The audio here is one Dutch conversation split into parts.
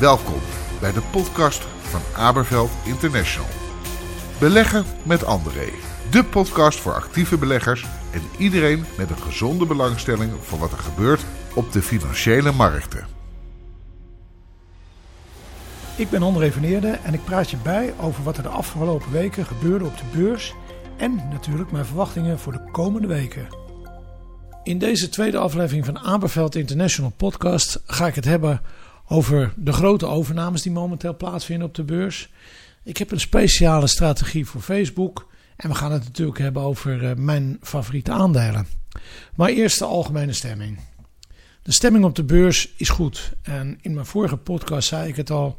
Welkom bij de podcast van Aberveld International. Beleggen met André. De podcast voor actieve beleggers en iedereen met een gezonde belangstelling voor wat er gebeurt op de financiële markten. Ik ben André van Eerde en ik praat je bij over wat er de afgelopen weken gebeurde op de beurs en natuurlijk mijn verwachtingen voor de komende weken. In deze tweede aflevering van Aberveld International Podcast ga ik het hebben over de grote overnames die momenteel plaatsvinden op de beurs. Ik heb een speciale strategie voor Facebook en we gaan het natuurlijk hebben over eh, mijn favoriete aandelen. Maar eerst de algemene stemming. De stemming op de beurs is goed en in mijn vorige podcast zei ik het al.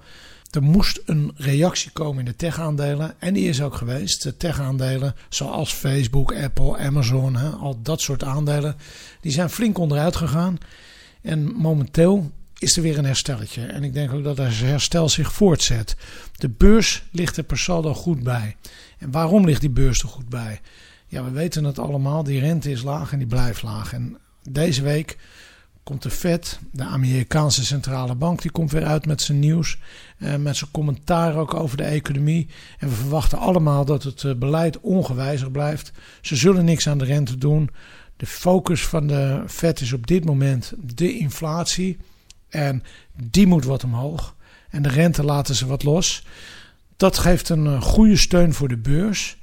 Er moest een reactie komen in de tech-aandelen. En die is ook geweest. De tech-aandelen, zoals Facebook, Apple, Amazon, hè, al dat soort aandelen, die zijn flink onderuit gegaan. En momenteel is er weer een herstelletje. En ik denk ook dat het herstel zich voortzet. De beurs ligt er per saldo goed bij. En waarom ligt die beurs er goed bij? Ja, we weten het allemaal. Die rente is laag en die blijft laag. En deze week komt de Fed, de Amerikaanse centrale bank, die komt weer uit met zijn nieuws. Eh, met zijn commentaar ook over de economie. En we verwachten allemaal dat het eh, beleid ongewijzigd blijft. Ze zullen niks aan de rente doen. De focus van de Fed is op dit moment de inflatie. En die moet wat omhoog. En de rente laten ze wat los. Dat geeft een eh, goede steun voor de beurs.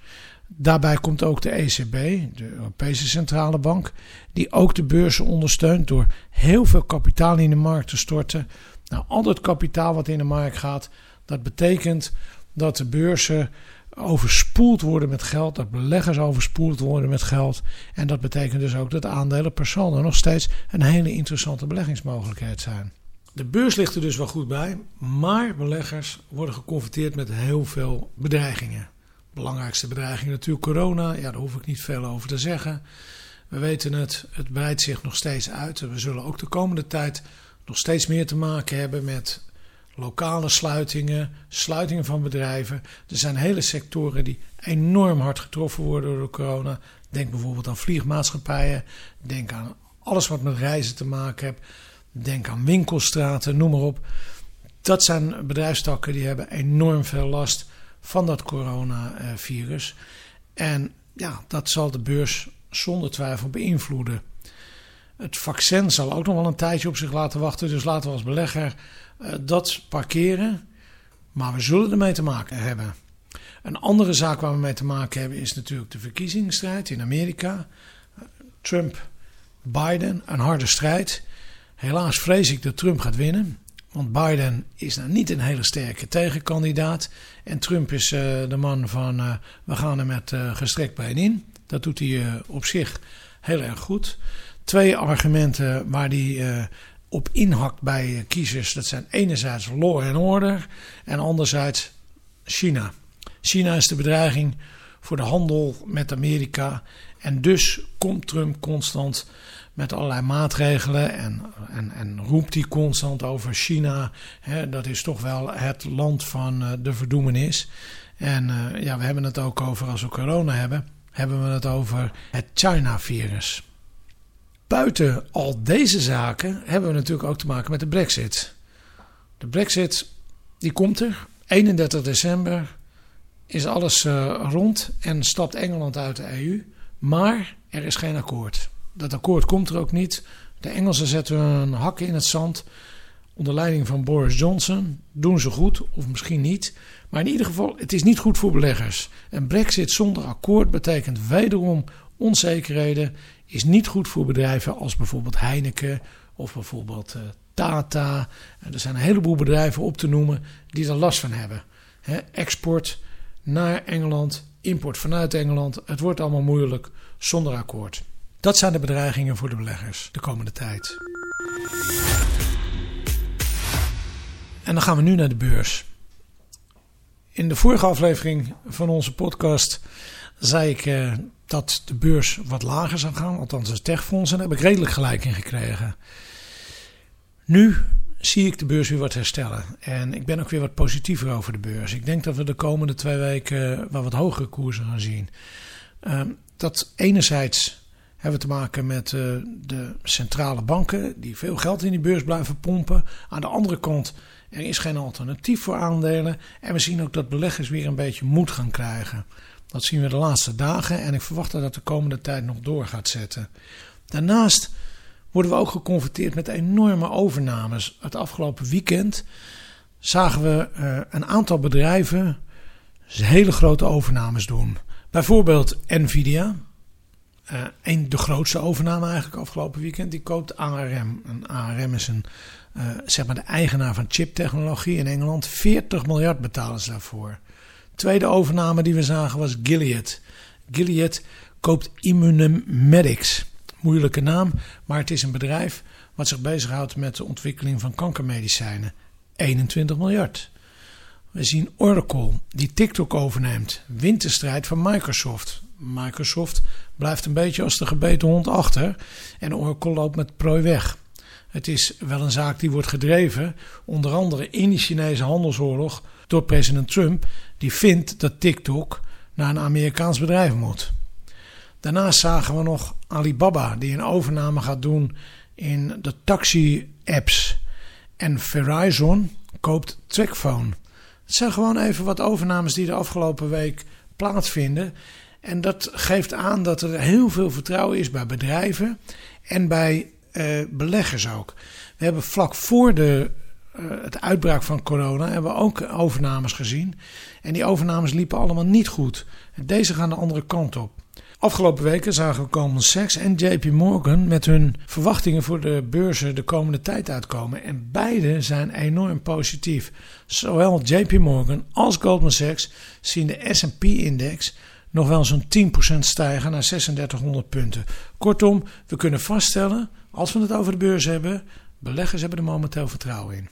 Daarbij komt ook de ECB, de Europese Centrale Bank, die ook de beurzen ondersteunt door heel veel kapitaal in de markt te storten. Nou, al dat kapitaal wat in de markt gaat, dat betekent dat de beurzen overspoeld worden met geld, dat beleggers overspoeld worden met geld. En dat betekent dus ook dat aandelen per saldo nog steeds een hele interessante beleggingsmogelijkheid zijn. De beurs ligt er dus wel goed bij, maar beleggers worden geconfronteerd met heel veel bedreigingen. Belangrijkste bedreiging natuurlijk corona, ja, daar hoef ik niet veel over te zeggen. We weten het, het breidt zich nog steeds uit. We zullen ook de komende tijd nog steeds meer te maken hebben met lokale sluitingen, sluitingen van bedrijven. Er zijn hele sectoren die enorm hard getroffen worden door de corona. Denk bijvoorbeeld aan vliegmaatschappijen, denk aan alles wat met reizen te maken heeft. Denk aan winkelstraten, noem maar op. Dat zijn bedrijfstakken die hebben enorm veel last van dat coronavirus. En ja, dat zal de beurs zonder twijfel beïnvloeden. Het vaccin zal ook nog wel een tijdje op zich laten wachten. Dus laten we als belegger uh, dat parkeren. Maar we zullen ermee te maken hebben. Een andere zaak waar we mee te maken hebben is natuurlijk de verkiezingsstrijd in Amerika. Trump, Biden, een harde strijd. Helaas vrees ik dat Trump gaat winnen. Want Biden is nou niet een hele sterke tegenkandidaat. En Trump is uh, de man van uh, we gaan er met uh, gestrekt been in. Dat doet hij op zich heel erg goed. Twee argumenten waar hij op inhakt bij kiezers. Dat zijn enerzijds law and order en anderzijds China. China is de bedreiging voor de handel met Amerika. En dus komt Trump constant met allerlei maatregelen en, en, en roept hij constant over China. Hè, dat is toch wel het land van uh, de verdoemenis. En uh, ja, we hebben het ook over, als we corona hebben, hebben we het over het China-virus. Buiten al deze zaken hebben we natuurlijk ook te maken met de brexit. De brexit, die komt er. 31 december is alles uh, rond en stapt Engeland uit de EU. Maar er is geen akkoord dat akkoord komt er ook niet. De Engelsen zetten een hak in het zand. Onder leiding van Boris Johnson. Doen ze goed, of misschien niet. Maar in ieder geval, het is niet goed voor beleggers. Een brexit zonder akkoord betekent wederom onzekerheden. Is niet goed voor bedrijven als bijvoorbeeld Heineken of bijvoorbeeld uh, Tata. Er zijn een heleboel bedrijven op te noemen die er last van hebben. He, export naar Engeland, import vanuit Engeland. Het wordt allemaal moeilijk zonder akkoord. Dat zijn de bedreigingen voor de beleggers de komende tijd. En dan gaan we nu naar de beurs. In de vorige aflevering van onze podcast zei ik eh, dat de beurs wat lager zou gaan, althans de techfonds, en daar heb ik redelijk gelijk in gekregen. Nu zie ik de beurs weer wat herstellen. En ik ben ook weer wat positiever over de beurs. Ik denk dat we de komende twee weken wel wat hogere koersen gaan zien. Uh, dat enerzijds hebben we te maken met uh, de centrale banken die veel geld in die beurs blijven pompen. Aan de andere kant, er is geen alternatief voor aandelen. En we zien ook dat beleggers weer een beetje moed gaan krijgen. Dat zien we de laatste dagen en ik verwacht dat dat de komende tijd nog door gaat zetten. Daarnaast worden we ook geconfronteerd met enorme overnames. Het afgelopen weekend zagen we uh, een aantal bedrijven hele grote overnames doen. Bijvoorbeeld Nvidia, uh, een, de grootste overname eigenlijk afgelopen weekend, die koopt ARM. En ARM is een, uh, zeg maar de eigenaar van chiptechnologie in Engeland. 40 miljard betalen ze daarvoor. Tweede overname die we zagen was Gilead. Gilead koopt Immunomedics. Moeilijke naam, maar het is een bedrijf wat zich bezighoudt met de ontwikkeling van kankermedicijnen. 21 miljard. We zien Oracle, die TikTok overneemt. Winterstrijd van Microsoft. Microsoft blijft een beetje als de gebeten hond achter en Oracle loopt met prooi weg. Het is wel een zaak die wordt gedreven, onder andere in die Chinese handelsoorlog, door president Trump, die vindt dat TikTok naar een Amerikaans bedrijf moet. Daarnaast zagen we nog Alibaba, die een overname gaat doen in de taxi-apps. En Verizon koopt Trackphone. Het zijn gewoon even wat overnames die de afgelopen week plaatsvinden. En dat geeft aan dat er heel veel vertrouwen is bij bedrijven en bij uh, beleggers ook. We hebben vlak voor de, uh, het uitbraak van corona hebben we ook overnames gezien. En die overnames liepen allemaal niet goed. Deze gaan de andere kant op. Afgelopen weken zagen we Goldman Sachs en JP Morgan met hun verwachtingen voor de beurzen de komende tijd uitkomen. En beide zijn enorm positief. Zowel JP Morgan als Goldman Sachs zien de SP-index nog wel zo'n 10% stijgen naar 3600 punten. Kortom, we kunnen vaststellen, als we het over de beurs hebben, beleggers hebben er momenteel vertrouwen in.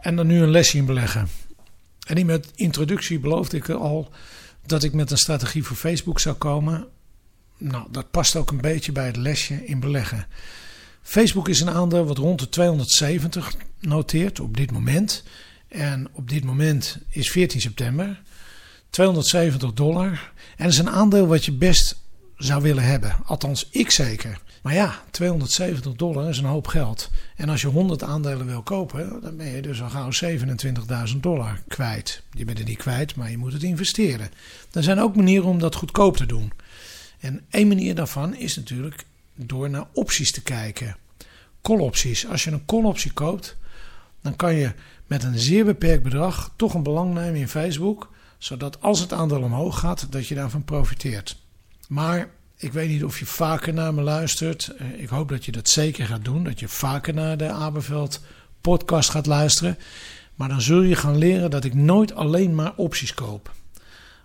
En dan nu een lesje in beleggen. En in mijn introductie beloofde ik al dat ik met een strategie voor Facebook zou komen. Nou, dat past ook een beetje bij het lesje in beleggen. Facebook is een aandeel wat rond de 270 noteert op dit moment. En op dit moment is 14 september. 270 dollar. En dat is een aandeel wat je best zou willen hebben. Althans, ik zeker. Maar ja, 270 dollar is een hoop geld. En als je 100 aandelen wil kopen, dan ben je dus al gauw 27.000 dollar kwijt. Je bent het niet kwijt, maar je moet het investeren. Er zijn ook manieren om dat goedkoop te doen. En één manier daarvan is natuurlijk door naar opties te kijken. Call-opties. Als je een call-optie koopt, dan kan je met een zeer beperkt bedrag toch een belang nemen in Facebook, zodat als het aandeel omhoog gaat, dat je daarvan profiteert. Maar ik weet niet of je vaker naar me luistert. Eh, ik hoop dat je dat zeker gaat doen. Dat je vaker naar de Aberveld podcast gaat luisteren. Maar dan zul je gaan leren dat ik nooit alleen maar opties koop.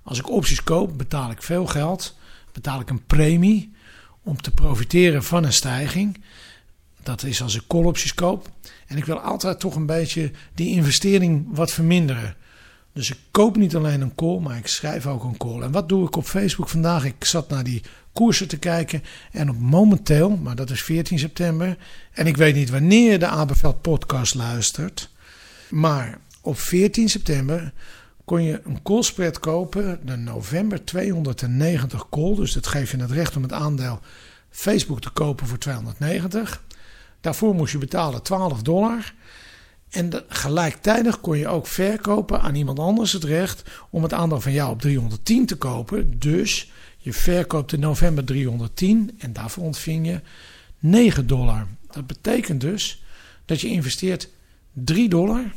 Als ik opties koop, betaal ik veel geld. Betaal ik een premie om te profiteren van een stijging. Dat is als ik call-opties koop. En ik wil altijd toch een beetje die investering wat verminderen. Dus ik koop niet alleen een call, maar ik schrijf ook een call. En wat doe ik op Facebook vandaag? Ik zat naar die koersen te kijken. En op momenteel, maar dat is 14 september. En ik weet niet wanneer je de Aberveld podcast luistert. Maar op 14 september kon je een call spread kopen. De november 290 call. Dus dat geeft je het recht om het aandeel Facebook te kopen voor 290. Daarvoor moest je betalen 12 dollar. En gelijktijdig kon je ook verkopen aan iemand anders het recht om het aandeel van jou op 310 te kopen. Dus je verkoopt in november 310 en daarvoor ontving je 9 dollar. Dat betekent dus dat je investeert 3 dollar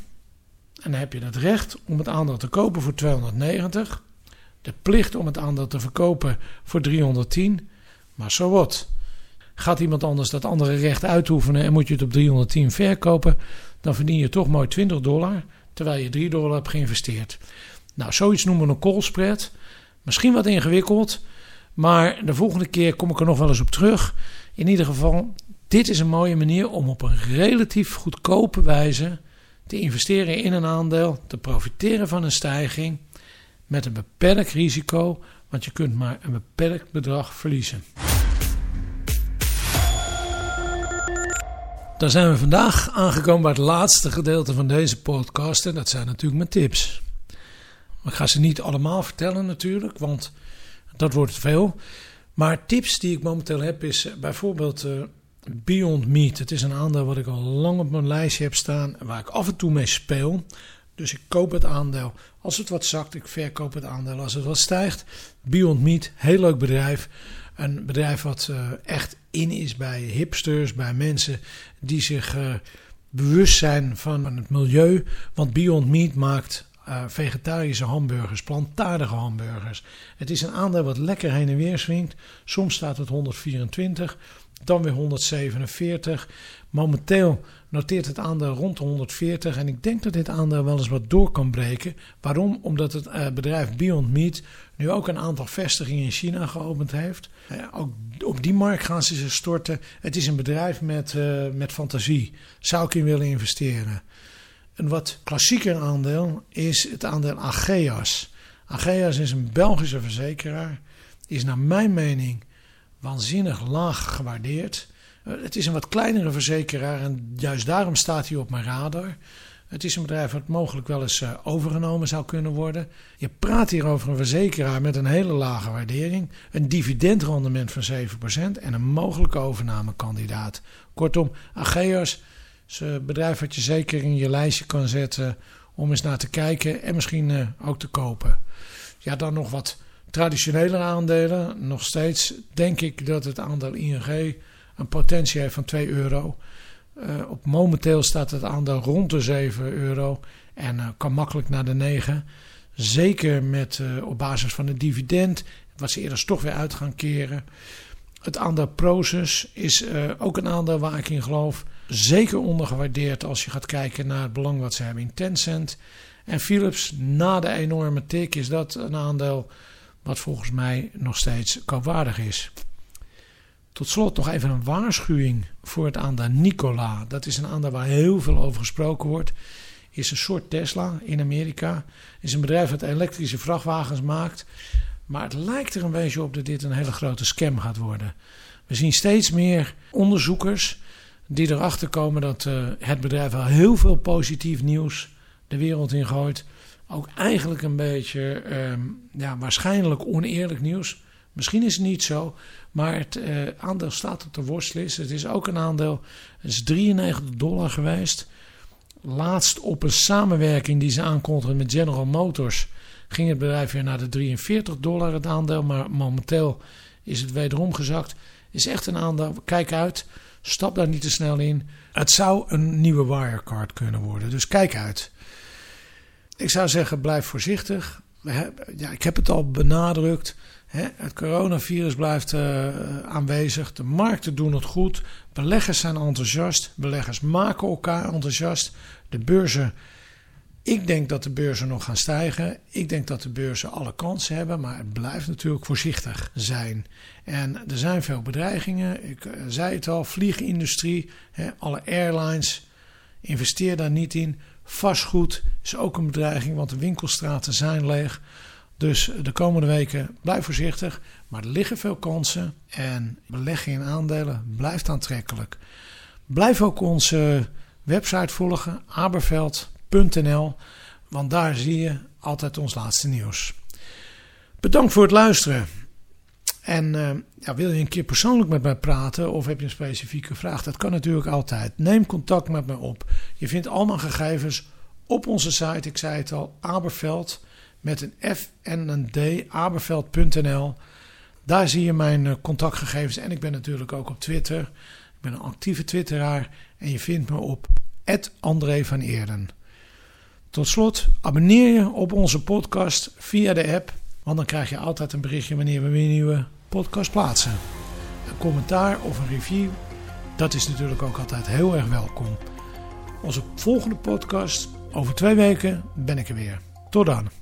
en dan heb je het recht om het aandeel te kopen voor 290. De plicht om het aandeel te verkopen voor 310. Maar zo wat. Gaat iemand anders dat andere recht uitoefenen en moet je het op 310 verkopen, dan verdien je toch mooi 20 dollar, terwijl je 3 dollar hebt geïnvesteerd. Nou, zoiets noemen we een call spread. Misschien wat ingewikkeld, maar de volgende keer kom ik er nog wel eens op terug. In ieder geval, dit is een mooie manier om op een relatief goedkope wijze te investeren in een aandeel, te profiteren van een stijging met een beperkt risico, want je kunt maar een beperkt bedrag verliezen. Dan zijn we vandaag aangekomen bij het laatste gedeelte van deze podcast en dat zijn natuurlijk mijn tips. Ik ga ze niet allemaal vertellen natuurlijk, want dat wordt veel. Maar tips die ik momenteel heb is bijvoorbeeld uh, Beyond Meat. Het is een aandeel wat ik al lang op mijn lijstje heb staan, waar ik af en toe mee speel. Dus ik koop het aandeel als het wat zakt, ik verkoop het aandeel als het wat stijgt. Beyond Meat, heel leuk bedrijf. Een bedrijf wat uh, echt in is bij hipsters, bij mensen die zich uh, bewust zijn van het milieu. Want Beyond Meat maakt uh, vegetarische hamburgers, plantaardige hamburgers. Het is een aandeel wat lekker heen en weer swingt. Soms staat het 124, dan weer 147. Momenteel noteert het aandeel rond de 140 en ik denk dat dit aandeel wel eens wat door kan breken. Waarom? Omdat het uh, bedrijf Beyond Meat nu ook een aantal vestigingen in China geopend heeft. Uh, ook op die markt gaan ze zich storten. Het is een bedrijf met, uh, met fantasie. Zou ik in willen investeren? Een wat klassieker aandeel is het aandeel Ageas. Ageas is een Belgische verzekeraar. Is naar mijn mening waanzinnig laag gewaardeerd. Eh, het is een wat kleinere verzekeraar en juist daarom staat hij op mijn radar. Het is een bedrijf wat mogelijk wel eens uh, overgenomen zou kunnen worden. Je praat hier over een verzekeraar met een hele lage waardering, een dividendrendement van 7% en een mogelijke overnamekandidaat. Kortom, Ageas is een bedrijf wat je zeker in je lijstje kan zetten om eens naar te kijken en misschien uh, ook te kopen. Ja, dan nog wat traditionele aandelen. Nog steeds denk ik dat het aandeel ING een potentie heeft van 2 euro. Uh, op momenteel staat het aandeel rond de 7 euro en uh, kan makkelijk naar de 9. Zeker met, op basis van het dividend, wat ze eerder toch weer uit gaan keren. Het aandeel Proces is ook een aandeel waar ik in geloof. Zeker ondergewaardeerd als je gaat kijken naar het belang wat ze hebben in Tencent. En Philips, na de enorme tik, is dat een aandeel wat volgens mij nog steeds koopwaardig is. Tot slot nog even een waarschuwing voor het aandeel Nikola. Dat is een aandeel waar heel veel over gesproken wordt. Is een soort Tesla in Amerika. Is een bedrijf dat elektrische vrachtwagens maakt. Maar het lijkt er een beetje op dat dit een hele grote scam gaat worden. We zien steeds meer onderzoekers die erachter komen dat uh, het bedrijf al heel veel positief nieuws de wereld in gooit. Ook eigenlijk een beetje um, ja, waarschijnlijk oneerlijk nieuws. Misschien is het niet zo, maar het uh, aandeel staat op de worstlist. Het is ook een aandeel, het is 93 dollar geweest. Laatst op een samenwerking die ze aankondigden met General Motors ging het bedrijf weer naar de 43 dollar het aandeel. Maar momenteel is het wederom gezakt. Is echt een aandeel, kijk uit, stap daar niet te snel in. Het zou een nieuwe Wirecard kunnen worden, dus kijk uit. Ik zou zeggen, blijf voorzichtig. Ja, ik heb het al benadrukt. Het coronavirus blijft uh, aanwezig. De markten doen het goed. Beleggers zijn enthousiast. Beleggers maken elkaar enthousiast. De beurzen. Ik denk dat de beurzen nog gaan stijgen. Ik denk dat de beurzen alle kansen hebben. Maar het blijft natuurlijk voorzichtig zijn. En er zijn veel bedreigingen. Ik uh, zei het al. Vliegindustrie. Alle airlines. Investeer daar niet in. Vastgoed is ook een bedreiging. Want de winkelstraten zijn leeg. Dus de komende weken blijf voorzichtig, maar er liggen veel kansen en beleggen in aandelen blijft aantrekkelijk. Blijf ook onze website volgen, want daar zie je altijd ons laatste nieuws. Bedankt voor het luisteren. En uh, ja, wil je een keer persoonlijk met mij praten of heb je een specifieke vraag? Dat kan natuurlijk altijd. Neem contact met me op. Je vindt al mijn gegevens op onze site. Ik zei het al, Aberveld met een F en een D, aberveld.nl. Daar zie je mijn eh, contactgegevens en ik ben natuurlijk ook op Twitter. Ik ben een actieve twitteraar en je vindt me op André van Eerden. Tot slot, abonneer je op onze podcast via de app, want dan krijg je altijd een berichtje wanneer we weer een nieuwe podcast plaatsen. Een commentaar of een review, dat is natuurlijk ook altijd heel erg welkom. Onze volgende podcast, over twee weken, ben ik er weer. Tot dan.